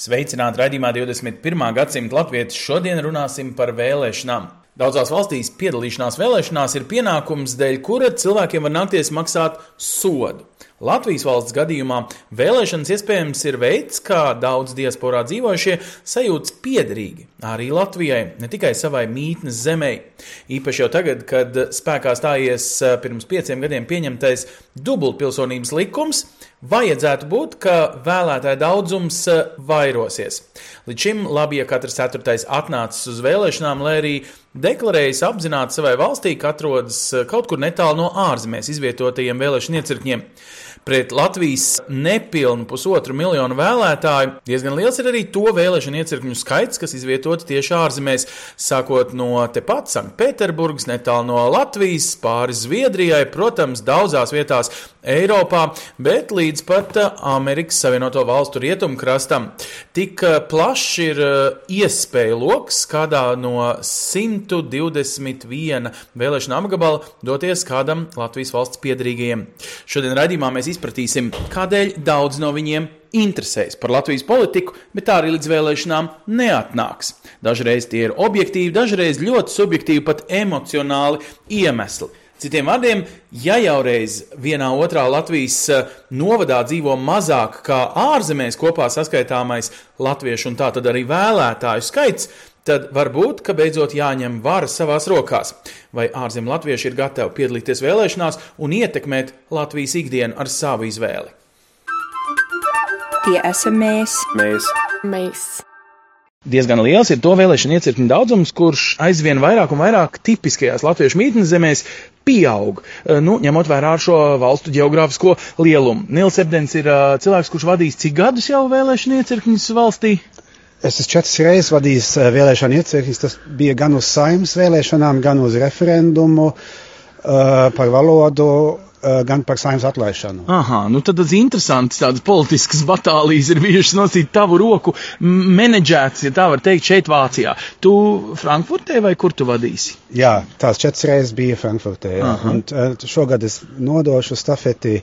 Sveicināti raidījumā 21. gadsimta latvieši. Šodien runāsim par vēlēšanām. Daudzās valstīs piedalīšanās vēlēšanās ir pienākums, dēļ kura cilvēkiem var nākties maksāt sodu. Latvijas valsts gadījumā vēlēšanas iespējams ir veids, kā daudz diasporā dzīvojušie sajūtas piederīgi arī Latvijai, ne tikai savai mītnes zemē. Īpaši jau tagad, kad spēkā stājies eh, pirms pieciem gadiem pieņemtais dubultpilsonības likums, vajadzētu būt, ka vēlētāju daudzums eh, vairosies. Līdz šim labi, ja katrs ceturtais atnācis uz vēlēšanām, lai arī deklarējis apzināti savai valstī, ka atrodas eh, kaut kur netālu no ārzemēs izvietotajiem vēlēšanu iecirkņiem. Pret Latvijas nepilnu pusotru miljonu vēlētāju. Diezgan liels ir arī to vēlēšanu iecirkņu skaits, kas izvietoti tieši ārzemēs, sākot no tepat Sanktpēterburgas, netālu no Latvijas, pāri Zviedrijai, protams, daudzās vietās Eiropā, bet līdz pat uh, Amerikas Savienoto Valstu rietumkrastam. Tik uh, plašs ir uh, iespēja lokus kādā no 121 vēlēšana apgabala doties kādam Latvijas valsts piedarīgajiem. Šodien raidījumā mēs izpratīsim, kādēļ daudz no viņiem interesēs par Latvijas politiku, bet tā arī līdz vēlēšanām neatnāks. Dažreiz tie ir objektīvi, dažreiz ļoti subjektīvi, pat emocionāli iemesli. Citiem vārdiem, ja jau reiz vienā otrā Latvijas eh, novadā dzīvo mazāk kā ārzemēs kopā saskaitāmais latviešu un tā tad arī vēlētāju skaits, tad varbūt, ka beidzot jāņem vara savās rokās. Vai ārzemju latvieši ir gatavi piedalīties vēlēšanās un ietekmēt Latvijas ikdienu ar savu izvēli? Tie esam mēs. Mēs. mēs. Diezgan liels ir to vēlēšanu iecirkņu daudzums, kurš aizvien vairāk un vairāk tipiskajās latviešu mītnes zemēs pieaug, eh, nu, ņemot vērā šo valstu geogrāfisko lielumu. Nils Ebdens ir uh, cilvēks, kurš vadīs cik gadus jau vēlēšanu iecirkņus valstī? Es esmu četras reizes vadījis eh, vēlēšanu iecirknis. Tas bija gan uz saimnes vēlēšanām, gan uz referendumu uh, par valodu, gan par saimnes atlaišanu. Aha, nu tad tas interesants tādas politiskas batālijas ir bijušas nosīt tavu roku menedžēts, ja tā var teikt, šeit Vācijā. Tu Frankfurtē vai kur tu vadīsi? Jā, tās četras reizes bija Frankfurtē. Jā. Aha. Un, uh, šogad es nodošu stafeti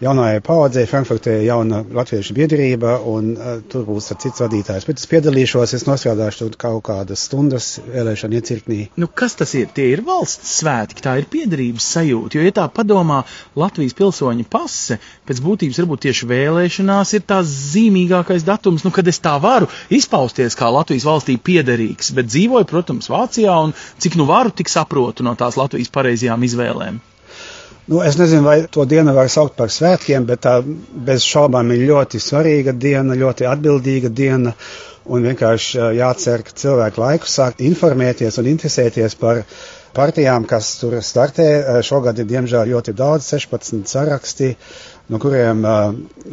jaunajai paudzei. Frankfurtē jauna latviešu biedrība, un uh, tur būs cits vadītājs. Bet es piedalīšos, es nostrādāšu tur kaut kādas stundas vēlēšanu iecirknī. Nu, kas tas ir? Tie ir valsts svētki, tā ir piederības sajūta. Jo, ja tā padomā, Latvijas pilsoņa pase pēc būtības varbūt tieši vēlēšanās ir tās zīmīgākais datums, nu, kad es tā varu izpausties kā Latvijas valstī piederīgs, bet dzīvoju, protams, Vācijā un cik nu varu, tik saprotu no tās Latvijas pareizajām izvēlēm. Nu, es nezinu, vai to dienu var saukt par svētkiem, bet tā bez šaubām ir ļoti svarīga diena, ļoti atbildīga diena. Un vienkārši jācer, ka cilvēki laiku sāk informēties un interesēties par partijām, kas tur startē. Ā, Šogad ir diemžēl ļoti daudz, 16 saraksti, no kuriem, ā,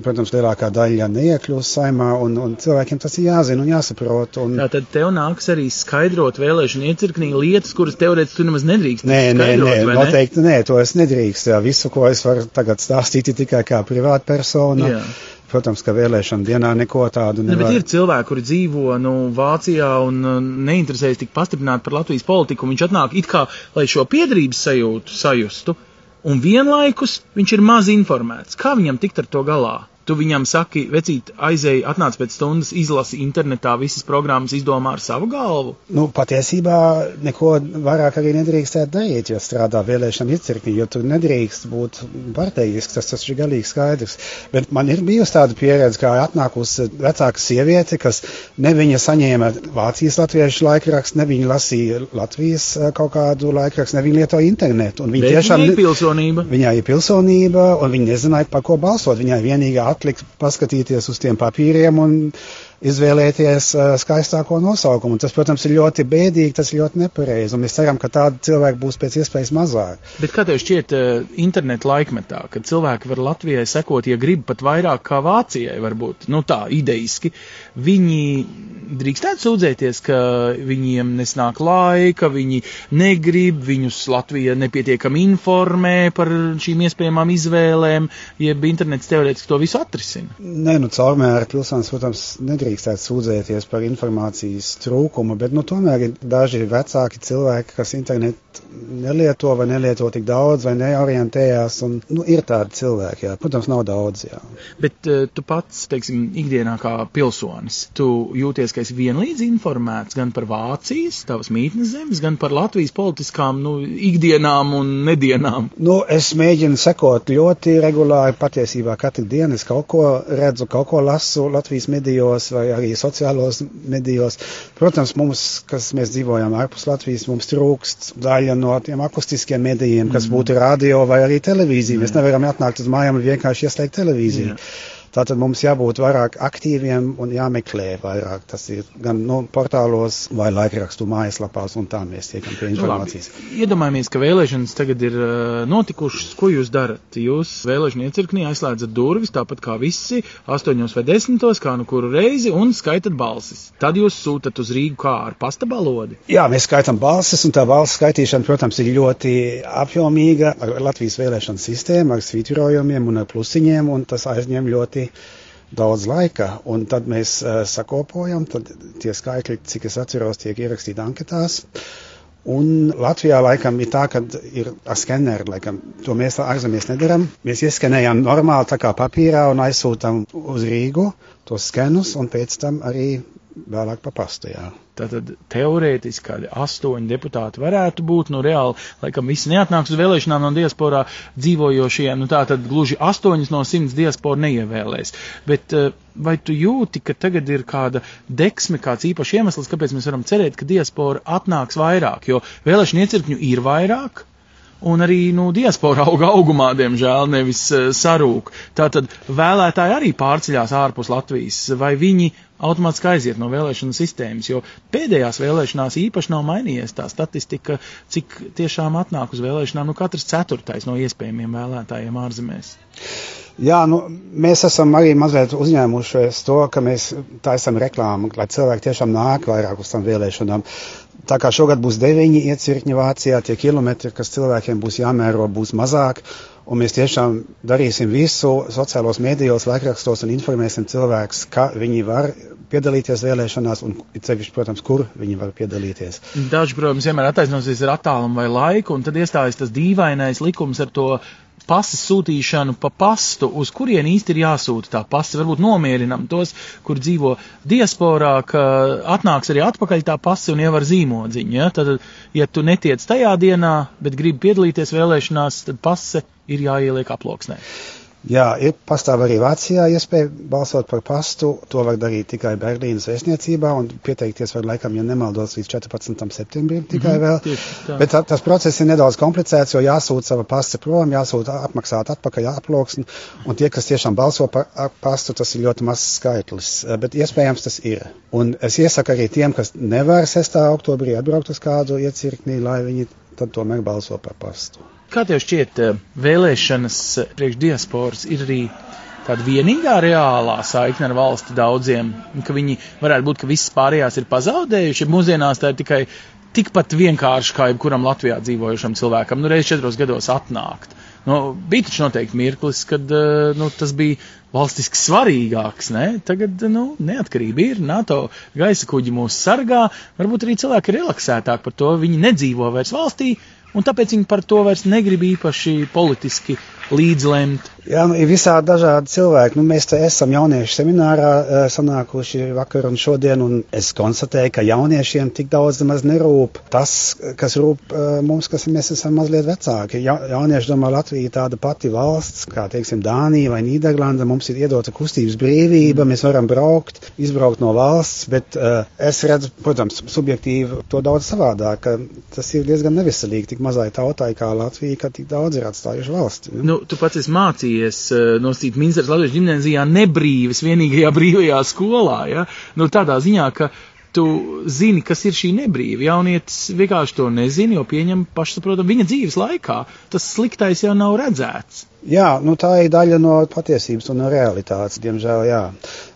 protams, lielākā daļa neiekļūst saimā, un, un cilvēkiem tas ir jāzina un jāsaprot. Un... Tātad tev nāks arī skaidrot vēlēšanu iecirknī lietas, kuras teorētiski tu nemaz nedrīkst Nē, nē, nē, noteikti nē, to es nedrīkst. Jā, visu, ko es varu tagad stāstīt, ir tikai kā privātpersona. Jā. Protams, ka vēlēšana dienā neko tādu Ne, bet nevar. ir cilvēki, kuri dzīvo nu, Vācijā un uh, neinteresējas tik pastiprināti par Latvijas politiku. Viņš atnāk it kā, lai šo piedarības sajūtu sajustu, un vienlaikus viņš ir maz informēts. Kā viņam tikt ar to galā? Tu viņam saki, vecīt, aizēji, atnāc pēc stundas, izlasi internetā visas programmas, izdomā ar savu galvu. Nu, patiesībā neko vairāk arī nedrīkstētu darīt, ja strādā vēlēšana iecirkņi, jo tur nedrīkst būt partijisks, tas, tas ir galīgi skaidrs. Bet man ir bijusi tāda pieredze, kā atnākusi vecāka sieviete, kas ne viņa saņēma Vācijas latviešu laikrakstu, ne viņa lasīja Latvijas eh, kaut kādu laikrakstu, ne viņa lietoja internetu. Viņa Bet tiešām ir pilsonība. Viņai ir pilsonība, un viņa nezināja, par ko balsot. Viņai vienīgi atlika paskatīties uz tiem papīriem un izvēlēties uh, skaistāko nosaukumu. Tas, protams, ir ļoti bēdīgi, tas ir ļoti nepareizi, un mēs ceram, ka tādu cilvēku būs pēc iespējas mazāk. Bet kā tev šķiet uh, internetu laikmetā, kad cilvēki var Latvijai sekot, ja grib pat vairāk kā Vācijai, varbūt, nu tā, ideiski, viņi drīkstētu sūdzēties, ka viņiem nesnāk laika, viņi negrib, viņus Latvija nepietiekami informē par šīm iespējamām izvēlēm, jeb internets teorētiski to visu atrisina. Nē, nu caurmēr pilsēns, protams, nedrīkstētu sūdzēties par informācijas trūkumu, bet nu tomēr ir daži vecāki cilvēki, kas internetu nelieto vai nelieto tik daudz vai neorientējās, un nu, ir tādi cilvēki, jā. Protams, nav daudz, jā. Bet uh, tu pats, teiksim, ikdienā kā pilsonis, tu jūties, ka esi vienlīdz informēts gan par Vācijas, tavas mītnes zemes, gan par Latvijas politiskām, nu, ikdienām un nedienām? Nu, es mēģinu sekot ļoti regulāri, patiesībā katru dienu es kaut ko redzu, kaut ko lasu Latvijas medijos vai arī sociālos medijos. Protams, mums, kas mēs dzīvojam ārpus Latvijas, mums trūkst daļa no tiem akustiskiem medijiem, kas mm. būtu radio vai arī televīzija. Mēs nevaram atnākt uz mājām un vienkārši ieslēgt televīziju. Jā. Tātad mums jābūt vairāk aktīviem un jāmeklē vairāk. Tas ir gan no nu, portālos vai laikrakstu mājaslapās, un tā mēs tiekam pie informācijas. Nu, labi. Iedomājamies, ka vēlēšanas tagad ir uh, notikušas. Ko jūs darat? Jūs vēlēšana iecirknī aizslēdzat durvis, tāpat kā visi, astoņos vai desmitos, kā nu kuru reizi, un skaitat balsis. Tad jūs sūtat uz Rīgu kā ar pasta balodi? Jā, mēs skaitam balsis, un tā balsu skaitīšana, protams, ir ļoti apjomīga ar Latvijas vēlēšanu sistēmu, ar svītrojumiem un ar plusiņiem, un tas aizņem ļoti ļoti daudz laika, un tad mēs uh, sakopojam, tad tie skaitļi, cik es atceros, tiek ierakstīti anketās. Un Latvijā laikam ir tā, ka ir ar skeneri, laikam, to mēs ārzemēs nedaram. Mēs ieskenējam normāli tā kā papīrā un aizsūtam uz Rīgu tos skenus un pēc tam arī vēlāk pa pastu, jā. Tātad teorētiski kādi astoņi deputāti varētu būt, nu reāli, laikam visi neatnāks uz vēlēšanām no diasporā dzīvojošiem, nu tā tad gluži astoņas no simts diaspora neievēlēs. Bet eh, vai tu jūti, ka tagad ir kāda deksme, kāds īpašs iemesls, kāpēc mēs varam cerēt, ka diaspora atnāks vairāk, jo vēlēšana iecirkņu ir vairāk, un arī nu, diaspora auga augumā, diemžēl, nevis uh, sarūk. Tātad vēlētāji arī pārceļās ārpus Latvijas, vai viņi automātiski aiziet no vēlēšana sistēmas, jo pēdējās vēlēšanās īpaši nav mainījies tā statistika, cik tiešām atnāk uz vēlēšanām nu, katrs ceturtais no iespējamiem vēlētājiem ārzemēs. Jā, nu, mēs esam arī mazliet uzņēmušies to, ka mēs taisam reklāmu, lai cilvēki tiešām nāk vairāk uz tām vēlēšanām. Tā kā šogad būs deviņi iecirkņi Vācijā, tie kilometri, kas cilvēkiem būs jāmēro, būs mazāk, un mēs tiešām darīsim visu sociālos mēdījos, laikrakstos un informēsim cilvēkus, ka viņi var piedalīties vēlēšanās, un cevišķi, protams, kur viņi var piedalīties. Daži, protams, vienmēr attaisnosies ar attālumu vai laiku, un tad iestājas tas dīvainais likums ar to pasas sūtīšanu pa pastu, uz kurien īsti ir jāsūta tā pasta. Varbūt nomierinam tos, kur dzīvo diasporā, ka atnāks arī atpakaļ tā pasta un ievar zīmodziņu. Ja? Tad, ja tu netiec tajā dienā, bet gribi piedalīties vēlēšanās, tad pase ir jāieliek aploksnē. Jā, ir pastāv arī Vācijā iespēja balsot par pastu. To var darīt tikai Berlīnas vēstniecībā un pieteikties var laikam, ja nemaldos, līdz 14. septembrim tikai mm -hmm, vēl. Bet tā, tas process ir nedaudz komplicēts, jo jāsūta sava pasta prom, jāsūta apmaksāt atpakaļ aploksni, un tie, kas tiešām balso par pastu, tas ir ļoti mazs skaitlis, bet iespējams tas ir. Un es iesaku arī tiem, kas nevar 6. oktobrī atbraukt uz kādu iecirknī, lai viņi tad tomēr balso par pastu. Kā tev šķiet, eh, vēlēšanas eh, priekš diasporas ir arī tāda vienīgā reālā saikne ar valsti daudziem, ka viņi varētu būt, ka visas pārējās ir pazaudējuši, mūsdienās tā ir tikai tikpat vienkārši kā jebkuram Latvijā dzīvojušam cilvēkam, nu reiz četros gados atnākt. Nu, bija taču noteikti mirklis, kad eh, nu, tas bija valstiski svarīgāks. Ne? Tagad nu, neatkarība ir, NATO gaisa kuģi mūs sargā, varbūt arī cilvēki ir relaksētāki par to, viņi nedzīvo vairs valstī, un tāpēc viņi par to vairs negrib īpaši politiski līdzlemt. Jā, nu, ir visādi dažādi cilvēki. Nu, mēs te esam jauniešu seminārā sanākuši vakar un šodien, un es konstatēju, ka jauniešiem tik daudz maz nerūp tas, kas rūp mums, kas mēs esam mazliet vecāki. Ja, jaunieši domā, Latvija ir tāda pati valsts, kā, teiksim, Dānija vai Nīderlanda. Mums ir iedota kustības brīvība, mēs varam braukt, izbraukt no valsts, bet uh, es redzu, protams, subjektīvi to daudz savādāk, ka tas ir diezgan neveselīgi tik mazai tautai kā Latvija, ka tik daudz ir atstājuši valsti. Nu, tu pats esi mācījis mācījies uh, nosīt Minstras Latvijas ģimnēzijā nebrīvis vienīgajā brīvajā skolā, ja? Nu, tādā ziņā, ka tu zini, kas ir šī nebrīva. Jaunietis vienkārši to nezina, jo pieņem pašsaprotam viņa dzīves laikā. Tas sliktais jau nav redzēts. Jā, nu tā ir daļa no patiesības un no realitātes, diemžēl, jā.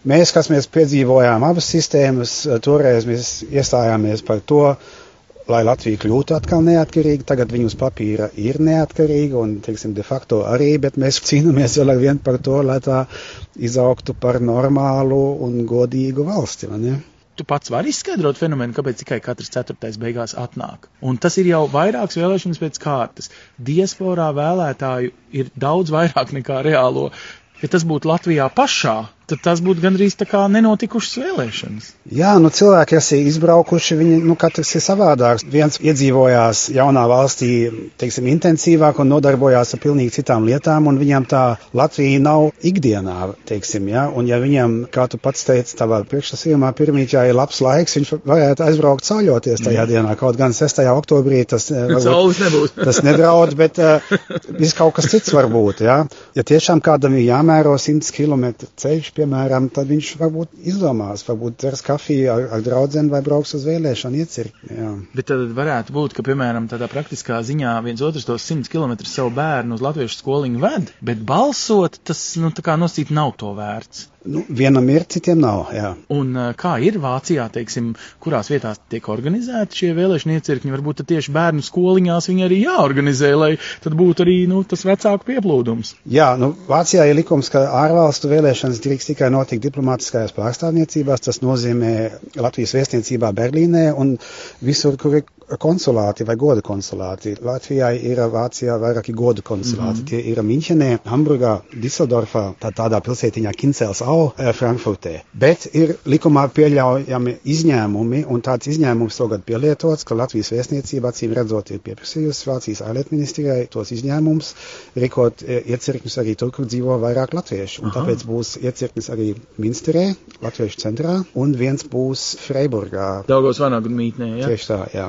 Mēs, kas mēs piedzīvojām abas sistēmas, toreiz mēs iestājāmies par to, lai Latvija kļūtu atkal neatkarīga. Tagad viņa uz papīra ir neatkarīga un, teiksim, de facto arī, bet mēs cīnāmies vēl ar vien par to, lai tā izaugtu par normālu un godīgu valsti, ne? tu pats vari izskaidrot fenomenu, kāpēc tikai katrs ceturtais beigās atnāk. Un tas ir jau vairākas vēlēšanas pēc kārtas. Diasporā vēlētāju ir daudz vairāk nekā reālo. Ja tas būtu Latvijā pašā, tad tas būtu gandrīz tā kā nenotikušas vēlēšanas. Jā, nu cilvēki, kas ir izbraukuši, viņi, nu katrs ir savādāks. Viens iedzīvojās jaunā valstī, teiksim, intensīvāk un nodarbojās ar pilnīgi citām lietām, un viņam tā Latvija nav ikdienā, teiksim, jā, un ja viņam, kā tu pats teici, tavā priekšlasījumā pirmīčā ir labs laiks, viņš varētu aizbraukt ceļoties tajā mm. dienā, kaut gan 6. oktobrī tas, eh, varbūt, tas nedraud, bet uh, viss kaut kas cits var būt, jā. Ja tiešām kādam ir jāmēro 100 km ceļš, piemēram, tad viņš varbūt izdomās, varbūt dzers kafiju ar, ar draugiem vai brauks uz vēlēšanu iecirkni. Jā. Bet tad varētu būt, ka, piemēram, tādā praktiskā ziņā viens otrs tos 100 km savu bērnu uz latviešu skoliņu ved, bet balsot tas, nu, tā kā nosīt nav to vērts. Nu, vienam ir, citiem nav. Jā. Un kā ir Vācijā, teiksim, kurās vietās tiek organizēti šie vēlēšana iecirkņi? Varbūt tieši bērnu skoliņās viņi arī jāorganizē, lai tad būtu arī nu, tas vecāku pieplūdums. Jā, nu, Vācijā ir likums, ka ārvalstu vēlēšanas drīkst tikai notikt diplomātiskajās pārstāvniecībās. Tas nozīmē Latvijas vēstniecībā Berlīnē un visur, kur ir konsulāti vai goda konsulāti. Latvijā ir Vācijā vairāki goda konsulāti. Mm -hmm. Tie ir Minčenē, Hamburgā, Diseldorfā, tā tādā pilsētiņā Kincels au eh, Frankfurtē. Bet ir likumā pieļaujami izņēmumi, un tāds izņēmums tagad pielietots, ka Latvijas vēstniecība acīm redzot ir pieprasījusi Vācijas ārlietu ministrijai tos izņēmumus, rīkot eh, iecirkņus arī tur, kur dzīvo vairāk latviešu. Un Aha. tāpēc būs iecirknis arī Minsterē, Latviešu centrā, un viens būs Freiburgā. Daugos Vanagu mītnē, jā? Tieši tā, jā.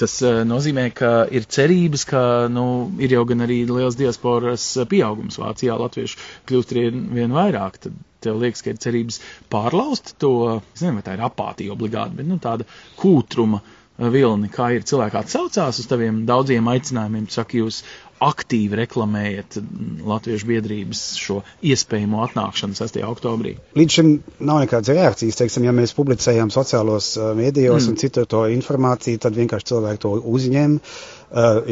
Tas uh, nozīmē, ka ir cerības, ka nu, ir jau gan arī liels diasporas pieaugums Vācijā, latviešu kļūst vien vairāk. Tad tev liekas, ka ir cerības pārlaust to, es nezinu, vai tā ir apātija obligāti, bet nu, tāda kūtruma vilni, kā ir cilvēki atsaucās uz taviem daudziem aicinājumiem, saka, jūs aktīvi reklamējat Latviešu biedrības šo iespējamo atnākšanu 6. oktobrī? Līdz šim nav nekādas reakcijas. Teiksim, ja mēs publicējam sociālos mēdījos mm. un citur to informāciju, tad vienkārši cilvēki to uzņem.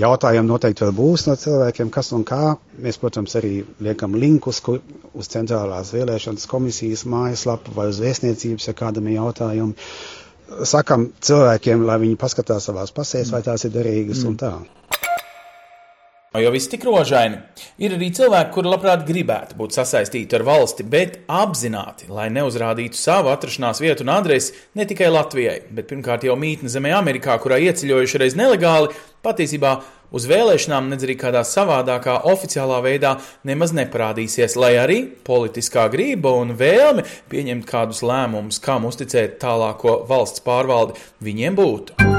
Jautājumi noteikti vēl būs no cilvēkiem, kas un kā. Mēs, protams, arī liekam linkus kur, uz centrālās vēlēšanas komisijas mājaslapu vai uz vēstniecības, ja kādam ir jautājumi. Sakam cilvēkiem, lai viņi paskatās savās pasēs, vai tās ir derīgas mm. un tā. Jo viss tik rožaini. Ir arī cilvēki, kuri labprāt gribētu būt sasaistīti ar valsti, bet apzināti, lai neuzrādītu savu atrašanās vietu un adresi ne tikai Latvijai, bet pirmkārt jau mītne zemē Amerikā, kurā ieceļojuši reiz nelegāli, patiesībā uz vēlēšanām, nedz arī kādā savādākā oficiālā veidā nemaz neparādīsies, lai arī politiskā grība un vēlme pieņemt kādus lēmumus, kam uzticēt tālāko valsts pārvaldi viņiem būtu.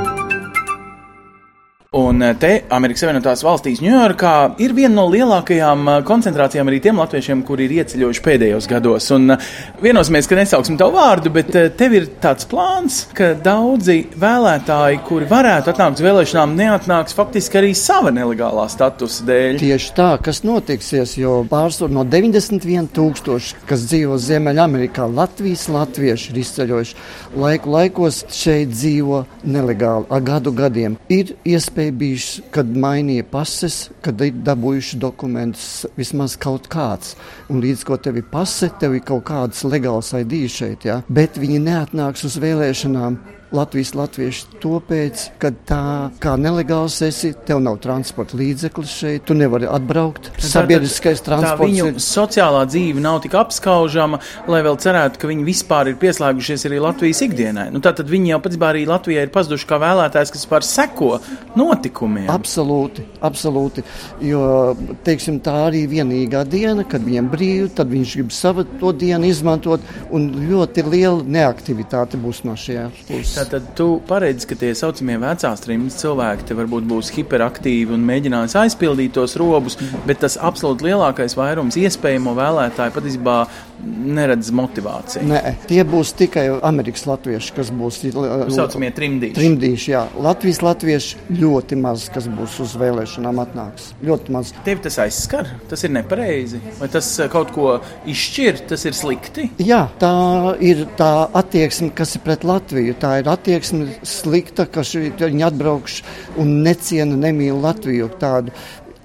Un eh, te Amerikas Savienotās valstīs, Ņujorkā, ir viena no lielākajām eh, koncentrācijām arī tiem latviešiem, kuri ir ieceļojuši pēdējos gados. Un eh, vienosimies, ka nesauksim tavu vārdu, bet tev ir tāds plāns, ka daudzi vēlētāji, kuri varētu atnākt uz vēlēšanām, neatnāks faktiski arī sava nelegālā statusa dēļ. Tieši tā, kas notiksies, jo pārsvarā no 91 tūkstoši, kas dzīvo Ziemeļamerikā, Latvijas latvieši ir izceļojuši. Laiku laikos šeit dzīvo nelegāli, ar gadu gadiem. Ir iespēja iespēja bijusi, kad mainīja pases, kad ir dabūjuši dokumentus vismaz kaut kāds. Un līdz ko tev ir pase, tev ir kaut kāds legāls ID šeit, ja? bet viņi neatnāks uz vēlēšanām Latvijas latvieši tāpēc, ka tā kā nelegāls esi, tev nav transporta līdzeklis šeit, tu nevari atbraukt. Sabiedriskais transports. Tā viņu ir... sociālā dzīve nav tik apskaužama, lai vēl cerētu, ka viņi vispār ir pieslēgušies arī Latvijas ikdienai. Nu, tātad viņi jau pats arī Latvijai ir pazuduši kā vēlētājs, kas vispār seko notikumiem. Absolūti, absolūti. Jo, teiksim, tā arī vienīgā diena, kad viņiem brīvi, tad viņš grib savu to dienu izmantot, un ļoti liela neaktivitāte būs no šajās puses. Tātad tu paredzi, ka tie saucamie vecās trimdas cilvēki varbūt būs hiperaktīvi un mēģinās aizpildīt tos robus, bet tas absolūti lielākais vairums iespējamo vēlētāju patiesībā neredz motivāciju. Nē, tie būs tikai Amerikas latvieši, kas būs Tā saucamie trimdīši. trimdīši. Jā. Latvijas latvieši ļoti maz, kas būs uz vēlēšanām atnāks. Ļoti maz. Tev tas aizskar, tas ir nepareizi. Vai tas eh, kaut ko izšķir, tas ir slikti? Jā, tā ir tā attieksme, kas ir pret Latviju. Tā ir attieksme slikta, ka šī- viņi atbraukšu un neciena, nemīl Latviju. Tādu.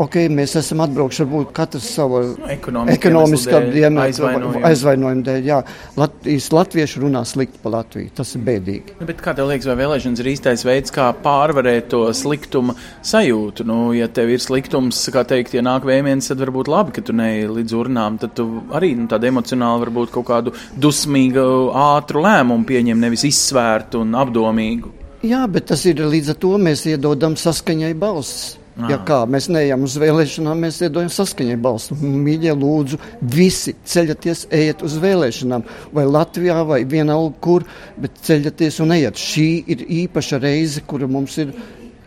Ok, mēs esam atbraukuši varbūt katrs savu ekonomisku ekonomiskā iemeslu- aizvainojumu. dēļ. Jā, Latvijas latvieši runā slikti par Latviju. Tas ir bēdīgi. Nu, bet kā tev liekas, vai vēlēšanas ir īstais veids, kā pārvarēt to sliktuma sajūtu? Nu, ja tev ir sliktums, kā teikt, ja nāk vējiens, tad varbūt labi, ka tu neej līdz urnām. Tad tu arī nu, tādu emocionāli, varbūt kaut kādu dusmīgu, ātru lēmumu pieņem, nevis izsvērtu un apdomīgu. Jā, bet tas ir līdz ar to mēs iedodam saskaņai balsis. Ja kā mēs neejam uz vēlēšanām, mēs iedodam saskaņai balstu. Mīļie, lūdzu, visi ceļaties, ejiet uz vēlēšanām. Vai Latvijā, vai vienalga kur, bet ceļaties un ejiet. Šī ir īpaša reize, kura mums ir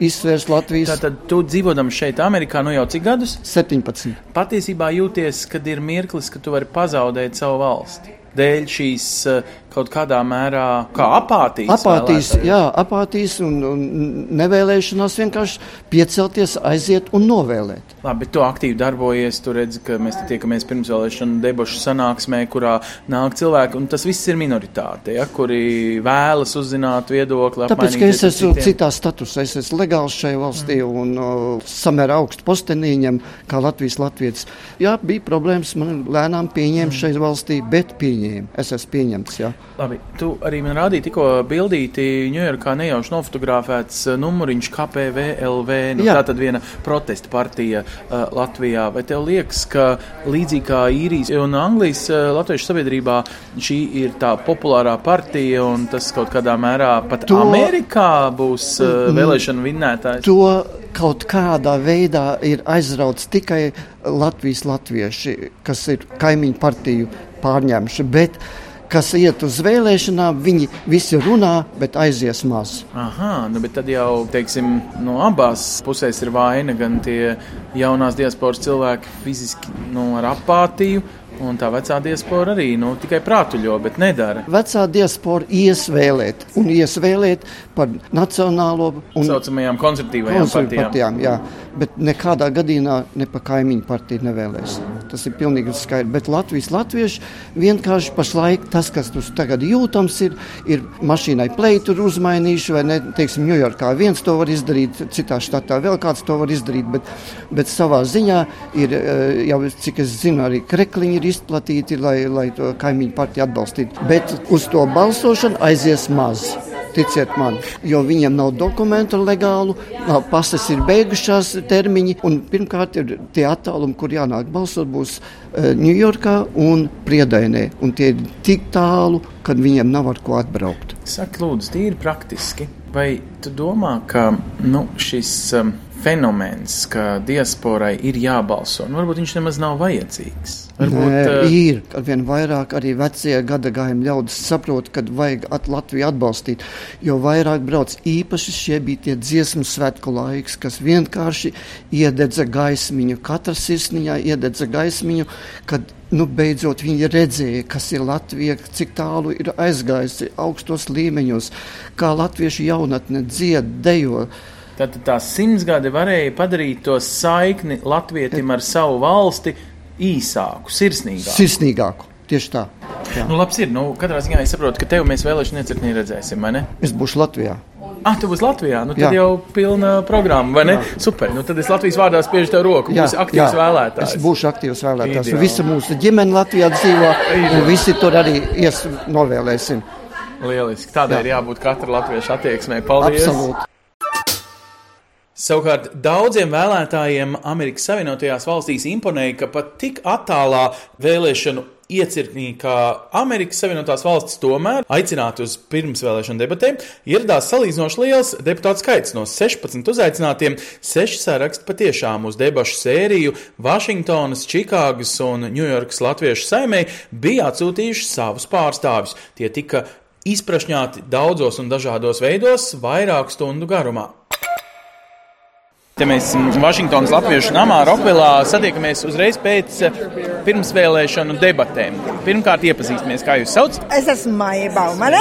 izsvērst Latvijas Tātad tu dzīvodams šeit, Amerikā, nu jau cik gadus? 17. Patiesībā jūties, kad ir mirklis, ka tu vari pazaudēt savu valsti. Dēļ šīs eh, kaut kādā mērā kā apātijas. Apātijas, vēlētāju. jā, apātijas un, un nevēlēšanās vienkārši piecelties, aiziet un novēlēt. Labi, bet tu aktīvi darbojies. Tu redzi, ka mēs te tiekamies pirmsvēlēšana debašu sanāksmē, kurā nāk cilvēki, un tas viss ir minoritāte, ja, kuri vēlas uzzināt viedokli. Tāpēc, ka es esmu citiem. citā statusā, es esmu legāls šajā valstī un uh, samērā augstu postenīņam, kā Latvijas latvietis. Jā, bija problēmas, man lēnām pieņēma šai valstī, bet pieņēma. Es esmu pieņemts, jā. Labi, tu arī man rādīji tikko bildīti Ņujorkā nejauši nofotografēts uh, numuriņš KPVLV. Nu, Jā. tā tad viena protesta partija uh, Latvijā. Vai tev liekas, ka līdzīgi kā īrijas un Anglijas uh, latviešu sabiedrībā šī ir tā populārā partija un tas kaut kādā mērā pat To-. Amerikā būs uh, vēlēšana vinnētājs? To kaut kādā veidā ir aizrauts tikai Latvijas latvieši, kas ir kaimiņu partiju pārņēmuši. Bet, kas iet uz vēlēšanām, viņi visi runā, bet aizies maz. Aha, nu, bet tad jau, teiksim, no abās pusēs ir vaina gan tie jaunās diasporas cilvēki fiziski nu, ar apātiju, un tā vecā diaspora arī nu, tikai prātuļo, bet nedara. Vecā diaspora ies vēlēt, un ies vēlēt par nacionālo un Saucamajām konservatīvajām partijām. partijām. Jā, bet nekādā gadījumā ne pa kaimiņu partiju nevēlēs. Tas ir pilnīgi skaidrs. Bet Latvijas latvieši vienkārši pašlaik tas, kas tur tagad jūtams, ir, ir mašīnai pleitu uzmainījuši, vai ne, teiksim, Ņujorkā viens to var izdarīt, citā štatā vēl kāds to var izdarīt, bet, bet savā ziņā ir eh, jau, cik es zinu, arī krekliņi ir izplatīti, lai, lai to kaimiņu partiju atbalstītu. Bet uz to balsošanu aizies maz. Ticiet man, jo viņiem nav dokumentu legālu, nav pases ir beigušās termiņi, pirmkārt ir tie attālumi, kur jānāk balsot, būs Ņujorkā un Priedainē, un tie ir tik tālu, kad viņiem nav ar ko atbraukt. Saki, lūdzu, tīri praktiski. Vai tu domā, ka nu, šis um, fenomens, ka diasporai ir jābalso, nu, varbūt viņš nemaz nav vajadzīgs? Varbūt, Nē, uh, ir arvien vairāk arī vecie gadagājumi ļaudis saprot, ka vajag at Latviju atbalstīt, jo vairāk brauc īpaši šie bija tie dziesmu svētku laiks, kas vienkārši iededza gaismiņu, katra sirsniņā iededza gaismiņu, kad nu, beidzot viņi redzēja, kas ir Latvija, cik tālu ir aizgājusi augstos līmeņos, kā latviešu jaunatne dzied, dejo. Tad tā simtsgade varēja padarīt to saikni latvietim ar savu valsti īsāku, sirsnīgāku. Sirsnīgāku. Tieši tā. Jā. Nu, labs ir. Nu, katrā ziņā es saprotu, ka tevi mēs vēlēšana iecirknī redzēsim, vai ne? Es būšu Latvijā. Ah, tu būsi Latvijā. Nu, tad Jā. jau pilna programma, vai ne? Jā. Super. Nu, tad es Latvijas vārdā spiežu tev roku. Jā, būsi aktīvs vēlētājs. Es būšu aktīvs vēlētājs. Ideāli. Un Visa mūsu ģimene Latvijā dzīvo, un visi tur arī ies novēlēsim. Lieliski. Tādai ir jābūt katra latviešu attieksmei. Paldies! Absolūti. Savukārt daudziem vēlētājiem Amerikas Savienotajās valstīs imponēja, ka pat tik attālā vēlēšanu iecirknī, kā Amerikas Savienotās valstis tomēr aicinātu uz pirmsvēlēšanu debatēm, ieradās salīdzinoši liels deputātu skaits no 16 uzaicinātiem. Seši saraksti patiešām uz debašu sēriju Vašingtonas, Čikāgas un Ņujorkas latviešu saimē bija atsūtījuši savus pārstāvjus. Tie tika izprašņāti daudzos un dažādos veidos, vairāku stundu garumā. Te mēs Vašingtonas Latviešu namā Rokvilā satiekamies uzreiz pēc eh, pirmsvēlēšanu debatēm. Pirmkārt, iepazīstamies, kā jūs sauc. Es esmu Maija Baumane.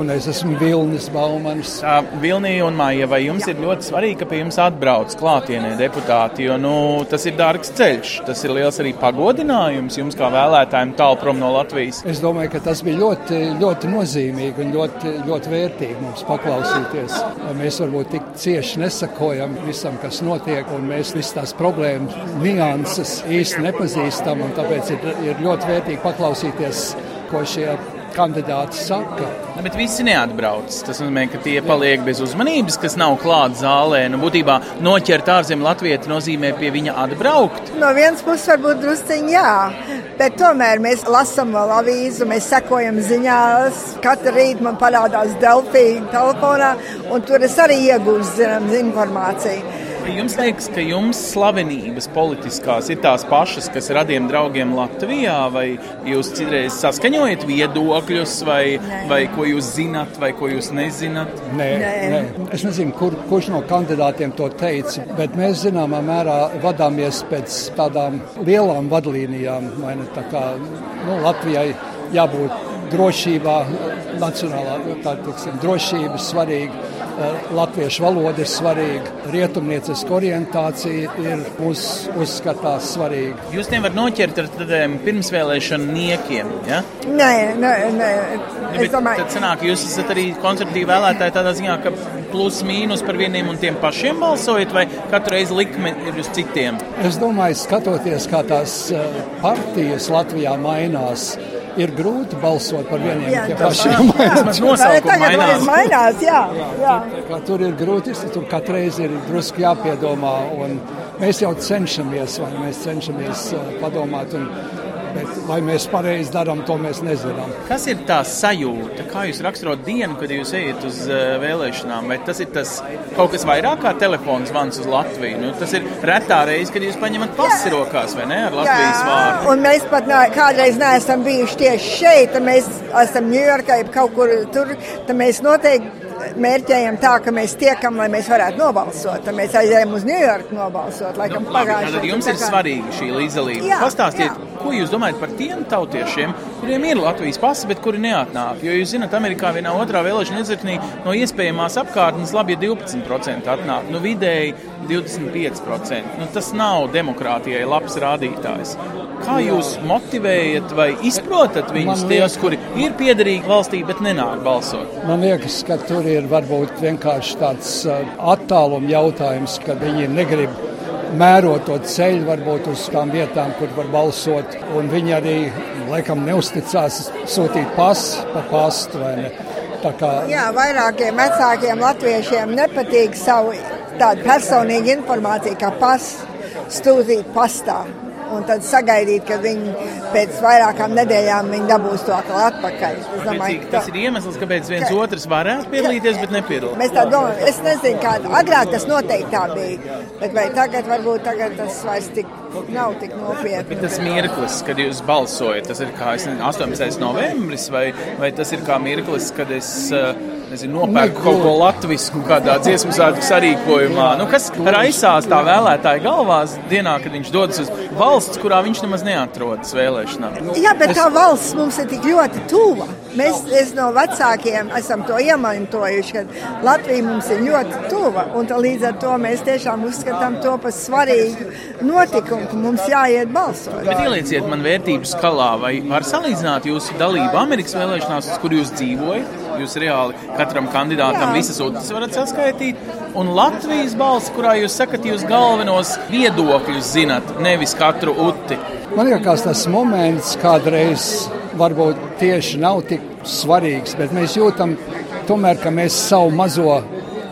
Un es esmu Vilnis Baumans. Tā, Vilnī un Maija, vai jums Jā. ir ļoti svarīgi, ka pie jums atbrauc klātienē deputāti, jo nu, tas ir dārgs ceļš. Tas ir liels arī pagodinājums jums kā vēlētājiem tālu prom no Latvijas. Es domāju, ka tas bija ļoti, ļoti nozīmīgi un ļoti, ļoti vērtīgi mums paklausīties. Mēs varbūt tik cieši nesakojam visam, kas notiek, un mēs visas tās problēmas, nianses īsti nepazīstam. Tāpēc ir, ir ļoti vērtīgi paklausīties, ko šie kandidāti saka. Ne, bet visi neatbrauc. Tas nozīmē, ka tie paliek bez uzmanības, kas nav klāts zālē. Nu, būtībā noķert ārzemju latviešu nozīmē pie viņa atbraukt. No vienas puses, varbūt drusciņi jā, bet tomēr mēs lasām vēl avīzu, mēs sekojam ziņās. Katru rītu man parādās Delfija telefonā, un tur es arī iegūstu zināmu informāciju. Jums liekas, ka jums slavenības politiskās ir tās pašas, kas radiem draugiem Latvijā, vai jūs citreiz saskaņojat viedokļus, vai, nē. vai ko jūs zinat, vai ko jūs nezināt? Nē, nē. nē. es nezinu, kur, kurš no kandidātiem to teica, bet mēs zināmā mērā vadāmies pēc tādām lielām vadlīnijām. Ne, tā kā nu, Latvijai jābūt drošībā, nacionālā tā, tiksim, drošība svarīga Eh, latviešu valoda ir svarīga, rietumnieciska orientācija ir uz, uzskatās svarīga. Jūs nevarat noķert ar tādiem pirmsvēlēšanu niekiem, ja? Nē, nē, nē. Es domāju, tad sanāk, jūs esat arī konservatīvi vēlētāji tādā ziņā, ka plus mīnus par vieniem un tiem pašiem balsojat, vai katru reizi likme ir uz citiem? Es domāju, skatoties, kā tās eh, partijas Latvijā mainās, ir grūti balsot par vieniem jā, tiem pašiem. Tas mainās. mainās jā, jā. Kā tur ir grūti, tur katreiz ir drusku jāpiedomā, un mēs jau cenšamies, vai mēs cenšamies uh, padomāt. Un, Bet vai mēs pareizi darām, to mēs nezinām. Kas ir tā sajūta? Kā jūs raksturot dienu, kad jūs ejat uz uh, vēlēšanām? Vai tas ir tas kaut kas vairāk kā telefons zvans uz Latviju? Nu, tas ir retā reize, kad jūs paņemat pasi rokās vai ne ar Latvijas Jā. vārdu. Un mēs pat ne, kādreiz neesam bijuši tieši šeit, mēs esam Ņujorkā, kaut kur tur, tad mēs noteikti mērķējam tā, ka mēs tiekam, lai mēs varētu nobalsot. Tad mēs aizējām uz Ņujorku nobalsot. Laikam, nu, pagājuši, tad jums ir kā... svarīga šī līdzdalība. Pastāstiet, jā. Ko jūs domājat par tiem tautiešiem, kuriem ir Latvijas pasa, bet kuri neatnāk? Jo jūs zināt, Amerikā vienā otrā vēlēšana iecirknī no iespējamās apkārtnes labi, ja 12% atnāk, nu vidēji 25%. Nu, tas nav demokrātijai labs rādītājs. Kā jūs motivējat vai izprotat viņus, liekas, ties, kuri ir piederīgi valstī, bet nenāk balsot? Man liekas, ka tur ir varbūt vienkārši tāds uh, attāluma jautājums, ka viņi negrib mērot to ceļu, varbūt uz tām vietām, kur var balsot. Un viņi arī, laikam, neusticās sūtīt pasu pa pastu. Kā... Jā, vairākiem vecākiem latviešiem nepatīk savu tādu personīgu informāciju, kā pasu stūzīt pastā un tad sagaidīt, ka viņi pēc vairākām nedēļām viņi dabūs to atkal atpakaļ. Es domāju, ka tas ir iemesls, kāpēc viens ka, otrs varētu piedalīties, bet nepiedalās. Mēs tā domājam, es nezinu, kāda agrāk tas noteikti tā bija, bet vai tagad varbūt tagad tas vairs tik nav tik nopietni. Bet tas mirklis, kad jūs balsojat, tas ir kā nezinu, 18. novembris, vai, vai tas ir kā mirklis, kad es uh, nezinu, nopērku kaut ko latviešu kādā dziesmu svētku sarīkojumā. Nu, kas raisās tā vēlētāja galvās dienā, kad viņš dodas uz valsts, kurā viņš nemaz neatrodas vēlēšanām? Jā, bet tā valsts mums ir tik ļoti tuva. Mēs no vecākiem esam to iemantojuši, ka Latvija mums ir ļoti tuva. Līdz ar to mēs tiešām uzskatām to par svarīgu notikumu, ka mums jāiet balsot. Bet ielieciet man vērtību skalā, vai var salīdzināt jūsu dalību Amerikas vēlēšanās, kur jūs dzīvojat? Jūs reāli katram kandidātam Jā. visas otras varat saskaitīt. Un Latvijas balss, kurā jūs sakat, jūs galvenos viedokļus zinat, nevis katru uti. Man liekas, tas moments kādreiz varbūt tieši nav tik svarīgs, bet mēs jūtam tomēr, ka mēs savu mazo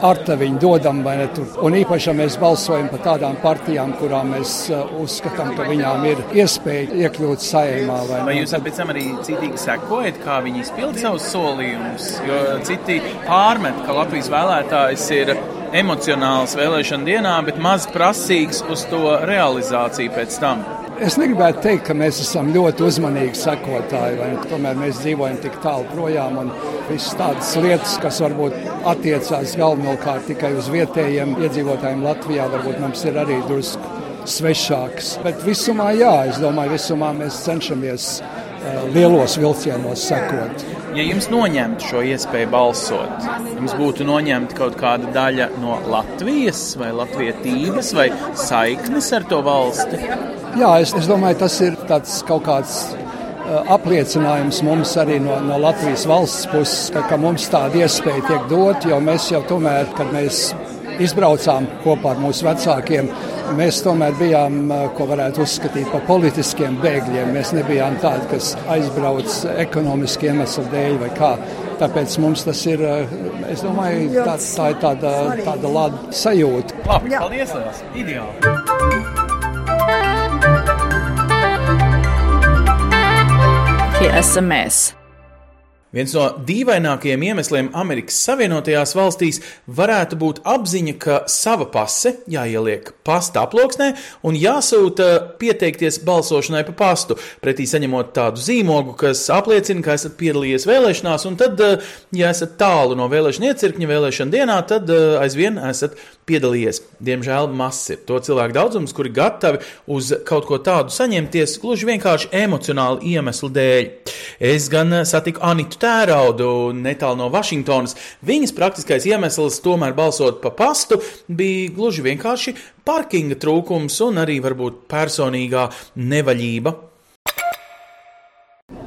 artaviņu dodam, vai ne tur. Un īpaši, ja mēs balsojam par tādām partijām, kurām mēs uh, uzskatām, ka viņām ir iespēja iekļūt saimā. Vai, vai jūs pēc tam arī citīgi sekojat, kā viņi izpild savus solījumus? Jo citi pārmet, ka Latvijas vēlētājs ir emocionāls vēlēšana dienā, bet maz prasīgs uz to realizāciju pēc tam. Es negribētu teikt, ka mēs esam ļoti uzmanīgi sekotāji, vai tomēr mēs dzīvojam tik tālu projām un visas tādas lietas, kas varbūt attiecās galvenokārt tikai uz vietējiem iedzīvotājiem Latvijā, varbūt mums ir arī drusku svešāks. Bet visumā, jā, es domāju, visumā mēs cenšamies lielos vilcienos sekot. Ja jums noņemtu šo iespēju balsot, jums būtu noņemta kaut kāda daļa no Latvijas vai latvietības vai saiknes ar to valsti? Jā, es, es domāju, tas ir kaut kāds apliecinājums mums arī no, no Latvijas valsts puses, ka, ka mums tāda iespēja tiek dot, jo mēs jau tomēr, kad mēs izbraucām kopā ar mūsu vecākiem, mēs tomēr bijām, ko varētu uzskatīt par politiskiem bēgļiem. Mēs nebijām tādi, kas aizbrauc ekonomiski iemeslu dēļ vai kā. Tāpēc mums tas ir, es domāju, tā, tā ir tāda, tāda laba sajūta. Labi, paldies! Ideāli! Tie esam mēs! Viens no dīvainākajiem iemesliem Amerikas Savienotajās valstīs varētu būt apziņa, ka sava pase jāieliek pasta aploksnē un jāsūta pieteikties balsošanai pa pastu, pretī saņemot tādu zīmogu, kas apliecina, ka esat piedalījies vēlēšanās, un tad, ja esat tālu no vēlēšana iecirkņa vēlēšana dienā, tad aizvien esat piedalījies. Diemžēl mazs ir to cilvēku daudzums, kuri gatavi uz kaut ko tādu saņemties gluži vienkārši emocionāli iemeslu dēļ. Es gan satiku Anitu tēraudu netālu no Vašingtonas. Viņas praktiskais iemesls tomēr balsot pa pastu bija gluži vienkārši parkinga trūkums un arī varbūt personīgā nevaļība.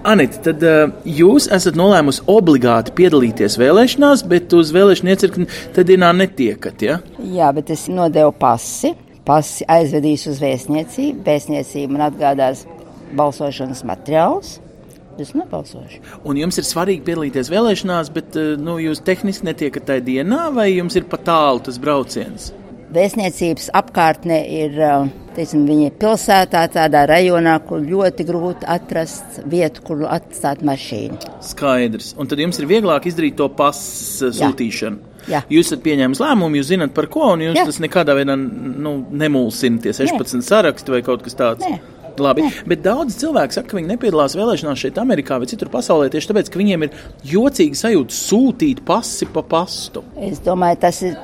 Anita, tad uh, jūs esat nolēmusi obligāti piedalīties vēlēšanās, bet uz vēlēšanu iecirkni tad dienā netiekat, ja? Jā, bet es nodevu pasi. Pasi aizvedīs uz vēstniecību. Vēstniecība man atgādās balsošanas materiālus. Es nebalsošu. Un jums ir svarīgi piedalīties vēlēšanās, bet nu, jūs tehniski netiekat tajā dienā, vai jums ir pat tālu tas brauciens? Vēstniecības apkārtne ir teiksim, pilsētā, tādā rajonā, kur ļoti grūti atrast vietu, kur atstāt mašīnu. Skaidrs. Un tad jums ir vieglāk izdarīt to pasu sūtīšanu. Jā. Jūs esat pieņēmis lēmumu, jūs zināt par ko, un jūs Jā. tas nekādā veidā nu, nemulsina tie 16 Nē. saraksti vai kaut kas tāds. Nē. Labi, bet daudz cilvēku saka, ka viņi nepiedalās vēlēšanās šeit, Amerikā vai citur pasaulē tieši tāpēc, ka viņiem ir jocīgi sajūta sūtīt pasi pa pastu. Es domāju, tas ir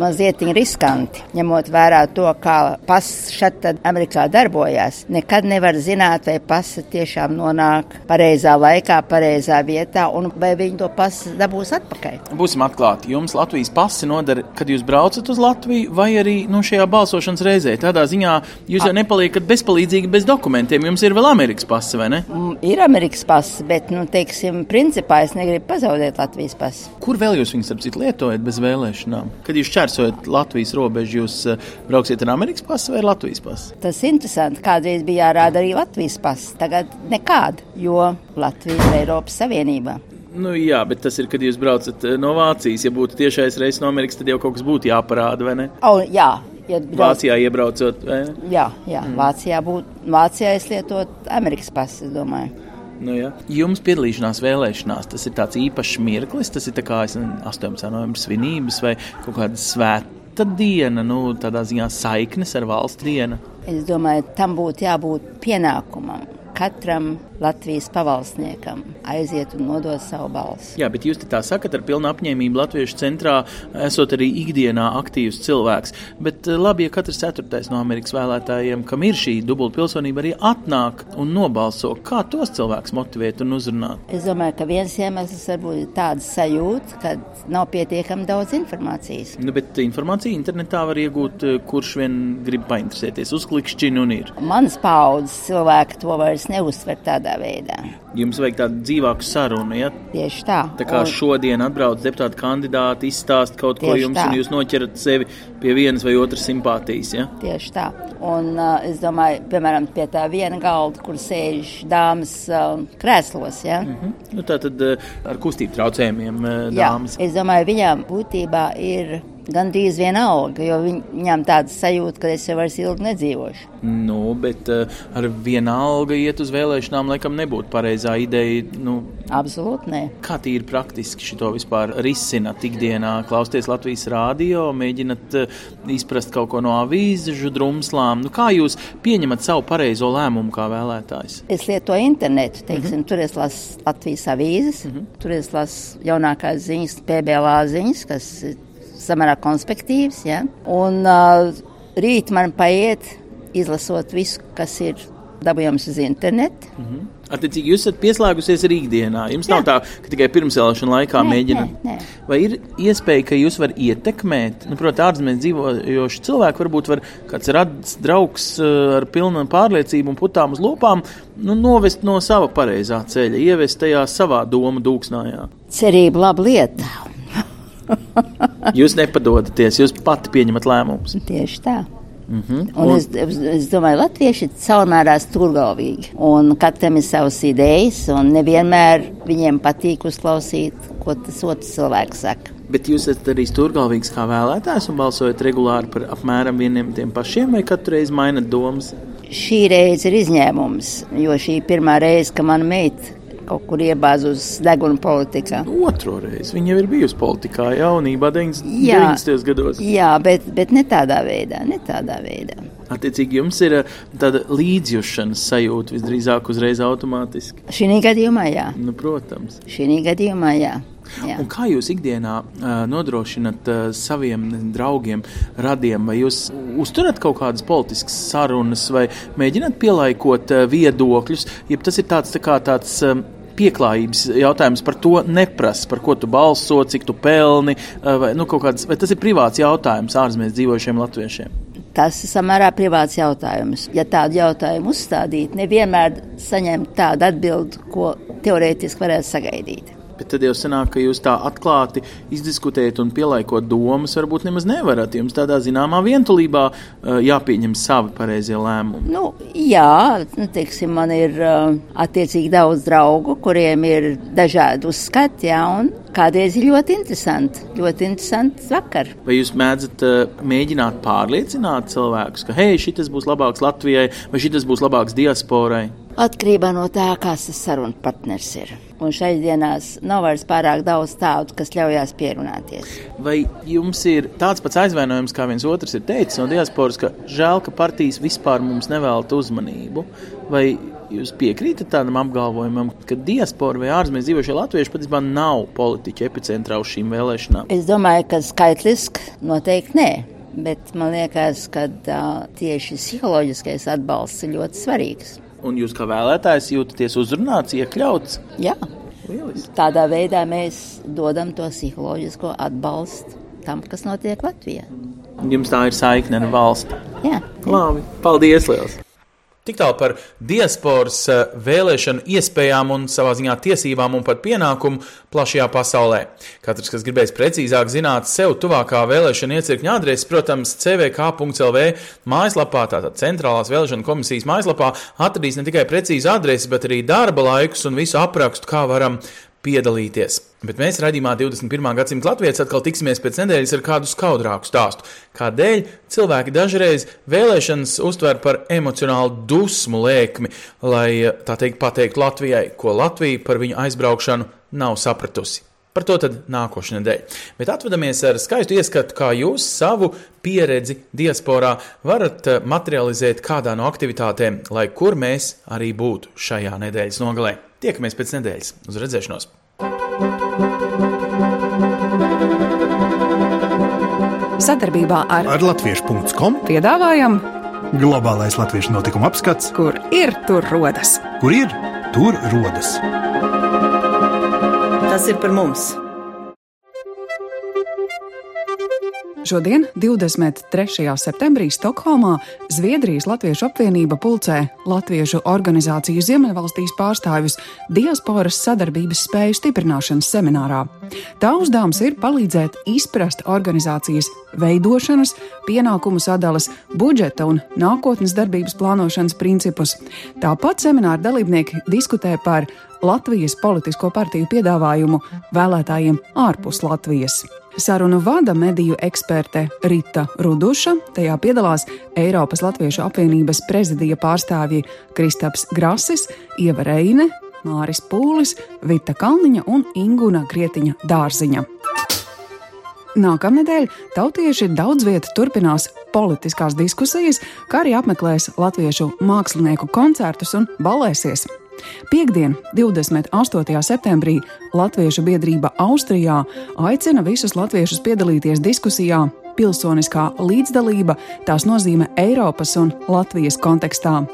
mazliet riskanti, ņemot vērā to, kā pasis šeit Amerikā darbojās. Nekad nevar zināt, vai pasa tiešām nonāk pareizā laikā, pareizā vietā, un vai viņi to pasu dabūs atpakaļ. Būsim atklāti, jums Latvijas pasi nodara, kad jūs braucat uz Latviju, vai arī nu, šajā balsošanas reizē. Tādā ziņā jūs jau nepaliekat bezpalīdzīgi bez dokumentiem. Jums ir vēl Amerikas pasi, vai ne? Mm, ir Amerikas pasi, bet, nu, teiksim, principā es negribu pazaudēt Latvijas pasi. Kur vēl jūs viņus, ap citu, lietojat bez vēlēšanām? Kad jūs šķērsojat Latvijas robežu, jūs uh, brauksiet ar Amerikas pasu vai Latvijas pasu? Tas ir interesanti. Kādreiz bija jārāda arī Latvijas pasis, tagad nekāda, jo Latvija ir Eiropas Savienībā. Nu, jā, bet tas ir, kad jūs braucat eh, no Vācijas. Ja būtu tiešais reizes no Amerikas, tad jau kaut kas būtu jāparāda, vai ne? Oh, jā, ja brauc... Vācijā iebraucot. Vai? Jā, jā. Mm. Vācijā būtu, Vācijā es lietotu Amerikas pasu, es domāju. Nu, ja. Jums piedalīšanās vēlēšanās, tas ir tāds īpašs mirklis, tas ir kā 18. novembris svinības vai kaut kāda svēta diena, nu, tādā ziņā saiknes ar valsts dienu. Es domāju, tam būtu jābūt pienākumam katram Latvijas pavalsniekam aiziet un nodot savu balsi. Jā, bet jūs tā sakat ar pilnu apņēmību Latviešu centrā, esot arī ikdienā aktīvs cilvēks. Bet eh, labi, ja katrs ceturtais no Amerikas vēlētājiem, kam ir šī dubulta pilsonība, arī atnāk un nobalso, kā tos cilvēkus motivēt un uzrunāt? Es domāju, ka viens iemesls varbūt ir tāds sajūta, ka nav pietiekami daudz informācijas. Nu, bet informāciju internetā var iegūt, eh, kurš vien grib painteresēties, uzklikšķina un ir. Mans paudzes cilvēki to vairs vairs neuztver tādā veidā. Jums vajag tādu dzīvāku sarunu, ja? Tieši tā. Tā kā un... šodien atbrauc deputāti kandidāti, izstāst kaut Tieši ko jums, tā. un jūs noķerat sevi pie vienas vai otras simpātijas, ja? Tieši tā. Un uh, es domāju, piemēram, pie tā viena galda, kur sēž dāmas uh, krēslos, ja? Mm -hmm. nu, tā tad uh, ar kustību traucējumiem uh, dāmas. Jā, es domāju, viņām būtībā ir gandrīz vienalga, jo viņ, viņām tāda sajūta, ka es jau vairs ilgi nedzīvošu. Nu, bet uh, ar vienalga iet uz vēlēšanām, laikam, nebūtu pareizā ideja. Nu, Absolūti nē. Kā tīri praktiski šo vispār risināt ikdienā? Klausieties Latvijas rādio, mēģināt uh, izprast kaut ko no avīžu drumslām. Nu, kā jūs pieņemat savu pareizo lēmumu kā vēlētājs? Es lietoju internetu, teiksim, mm -hmm. tur es lasu Latvijas avīzes, mm -hmm. tur es lasu jaunākās ziņas, PBLā ziņas, kas ir samērā konspektīvs. Ja? Un uh, rīt man paiet izlasot visu, kas ir dabūjams uz internetu. Mm -hmm. Attiecīgi, jūs esat pieslēgusies arī ikdienā. Jums jā. nav tā, ka tikai pirmsvēlēšana laikā nē, mēģināt. Nē, nē. Vai ir iespēja, ka jūs varat ietekmēt, nu, protams, ārzemēs dzīvojoši cilvēki, varbūt var kāds rads draugs ar pilnu pārliecību un putām uz lopām, nu, novest no sava pareizā ceļa, ievest tajā savā domu dūksnājā? Cerība laba lieta. jūs nepadodaties, jūs pati pieņemat lēmumus. Tieši tā. Mm -hmm. Un un... Es, es domāju, ka latvieši ir caurmērā stūrgalvīgi. Un katram ir savas idejas, un nevienmēr viņiem patīk uzklausīt, ko tas otrs cilvēks saka. Bet jūs esat arī stūrgalvīgs kā vēlētājs un balsojat regulāri par apmēram vieniem tiem pašiem, vai katru reizi mainat domas? Šī reize ir izņēmums, jo šī ir pirmā reize, kad mana meita kaut kur iebāzus deguna politikā. Otro reizi viņa jau ir bijusi politikā jaunībā, 90. gados. Jā, bet, bet ne tādā veidā, ne tādā veidā. Attiecīgi, jums ir eh, tāda līdzjūšanas sajūta visdrīzāk uzreiz automātiski. Šī gadījumā, jā. Nu, protams. Šī gadījumā, jā. Jā. Un kā jūs ikdienā uh, nodrošināt uh, saviem draugiem, radiem, vai jūs uzturat kaut kādas politiskas sarunas, vai mēģināt pielaikot uh, viedokļus, ja tas ir tāds, tā kā tāds. Um, pieklājības jautājums par to neprasa, par ko tu balso, cik tu pelni, vai, nu, kāds, vai tas ir privāts jautājums ārzemēs dzīvojušiem latviešiem. Tas ir samērā privāts jautājums. Ja tādu jautājumu uzstādīt, nevienmēr saņemt tādu atbildi, ko teorētiski varētu sagaidīt. Bet tad jau sanāk, ka jūs tā atklāti izdiskutējat un pielaikot domas, varbūt nemaz nevarat. Jums tādā zināmā vientulībā uh, jāpieņem savi pareizie lēmumi. Nu, jā, nu, teiksim, man ir uh, attiecīgi daudz draugu, kuriem ir dažādi uzskati, jā, un kādreiz ir ļoti interesanti. Ļoti interesants vakar. Vai jūs mēdzat uh, mēģināt pārliecināt cilvēkus, ka hei, šis būs labāks Latvijai vai šis būs labāks diasporai? Atkarībā no tā, kas tas sarunu partners ir. Un dienās nav vairs pārāk daudz tādu, kas ļaujās pierunāties. Vai jums ir tāds pats aizvainojums, kā viens otrs ir teicis no diasporas, ka žēl, ka partijas vispār mums nevēlta uzmanību? Vai jūs piekrītat tādam apgalvojumam, ka diaspora vai ārzemēs dzīvošie latvieši patiesībā nav politiķi epicentrā uz šīm vēlēšanām? Es domāju, ka skaitliski noteikti nē. Bet man liekas, ka uh, tieši psiholoģiskais atbalsts ir ļoti svarīgs. Un jūs kā vēlētājs jūtaties uzrunāts, iekļauts? Jā. Lieliski. Tādā veidā mēs dodam to psiholoģisko atbalstu tam, kas notiek Latvijā. Jums tā ir saikne ar valsti. Jā. Labi, paldies! Liels. Tik tālu par diasporas eh, vēlēšanu iespējām un savā ziņā tiesībām un pat pienākumu plašajā pasaulē. Katrs, kas gribēs precīzāk zināt sev tuvākā vēlēšana iecirkņa adresi, protams, cvk.lv mājaslapā, tātad centrālās vēlēšana komisijas mājaslapā, atradīs ne tikai precīzu adresi, bet arī darba laikus un visu aprakstu, kā varam piedalīties. Bet mēs raidījumā 21. gadsimta Latvijas atkal tiksimies pēc nedēļas ar kādu skaudrāku stāstu. Kādēļ cilvēki dažreiz vēlēšanas uztver par emocionālu dusmu lēkmi, lai tā teikt pateikt Latvijai, ko Latvija par viņu aizbraukšanu nav sapratusi. Par to tad nākošais nedēļa. Bet atvadamies ar skaistu ieskatu, kā jūs savu pieredzi diasporā varat materializēt kādā no aktivitātēm, lai kur mēs arī būtu šajā nedēļas nogalē. Tiekamies pēc nedēļas. Uz redzēšanos! Sadarbībā ar, ar Latviešu.com piedāvājam globālais latviešu notikuma apskats, kur ir tur rodas. Kur ir tur rodas? Tas ir par mums! Šodien, 23. septembrī, Stokholmā Zviedrijas Latviešu apvienība pulcē Latviešu organizāciju Ziemeļvalstīs pārstāvjus diasporas sadarbības spēju stiprināšanas seminārā. Tā uzdevums ir palīdzēt izprast organizācijas veidošanas, pienākumu sadalas, budžeta un nākotnes darbības plānošanas principus. Tāpat semināra dalībnieki diskutē par Latvijas politisko partiju piedāvājumu vēlētājiem ārpus Latvijas. Sarunu vada mediju eksperte Rita Ruduša, tajā piedalās Eiropas Latviešu apvienības prezidija pārstāvji Kristaps Grasis, Ieva Reine, Māris Pūlis, Vita Kalniņa un Inguna Krietiņa Dārziņa. Nākamnedēļ tautieši daudz vietā turpinās politiskās diskusijas, kā arī apmeklēs latviešu mākslinieku koncertus un balēsies. Piektdien, 28. septembrī, Latviešu biedrība Austrijā aicina visus latviešus piedalīties diskusijā Pilsoniskā līdzdalība, tās nozīme Eiropas un Latvijas kontekstā.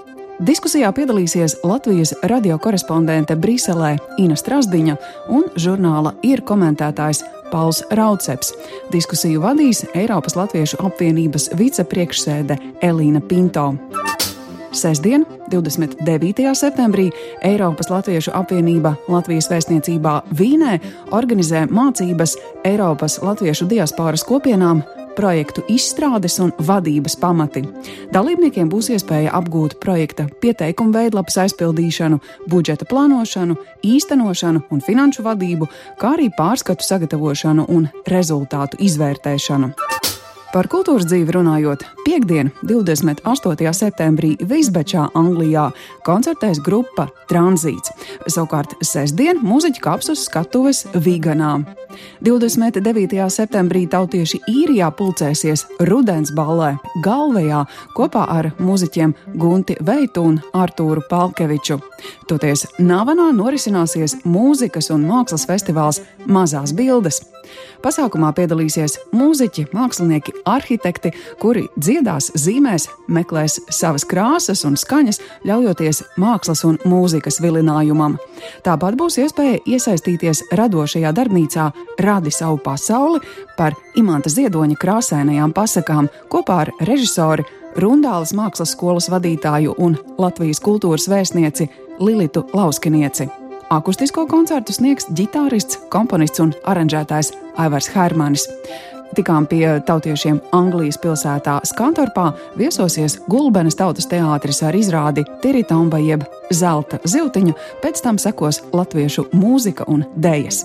Diskusijā piedalīsies Latvijas radio korespondente Briselē Ina Strasdiņa un žurnāla ir komentētājs Pauls Rauceps. Diskusiju vadīs Eiropas Latviešu apvienības vicepriekšsēde Elīna Pinto. Sestdien, 29. septembrī, Eiropas Latviešu apvienība Latvijas vēstniecībā Vīnē organizē mācības Eiropas Latviešu diasporas kopienām projektu izstrādes un vadības pamati. Dalībniekiem būs iespēja apgūt projekta pieteikumu veidlapas aizpildīšanu, budžeta plānošanu, īstenošanu un finanšu vadību, kā arī pārskatu sagatavošanu un rezultātu izvērtēšanu. Par kultūras dzīvi runājot, piekdien, 28. septembrī Visbečā, Anglijā, koncertēs grupa Tranzīts. Savukārt sestdien mūziķu kapsus skatuves Viganā. 29. septembrī tautieši īrijā pulcēsies Rudens ballē Galvejā kopā ar mūziķiem Gunti Veitu un Artūru Palkeviču. Toties Navanā norisināsies mūzikas un mākslas festivāls Mazās bildes. Pasākumā piedalīsies mūziķi, mākslinieki, arhitekti, kuri dziedās, zīmēs, meklēs savas krāsas un skaņas, ļaujoties mākslas un mūzikas vilinājumam. Tāpat būs iespēja iesaistīties radošajā darbnīcā Radi savu pasauli par Imanta Ziedoņa krāsainajām pasakām kopā ar režisoru Rundāles mākslas skolas vadītāju un Latvijas kultūras vēstnieci Lilitu Lauskinieci. Akustisko koncertu sniegs ģitārists, komponists un aranžētājs Aivars Hermanis. Tikām pie tautiešiem Anglijas pilsētā Skantorpā viesosies Gulbenes tautas teātris ar izrādi Teritomba jeb Zelta ziltiņu, pēc tam sekos latviešu mūzika un dējas.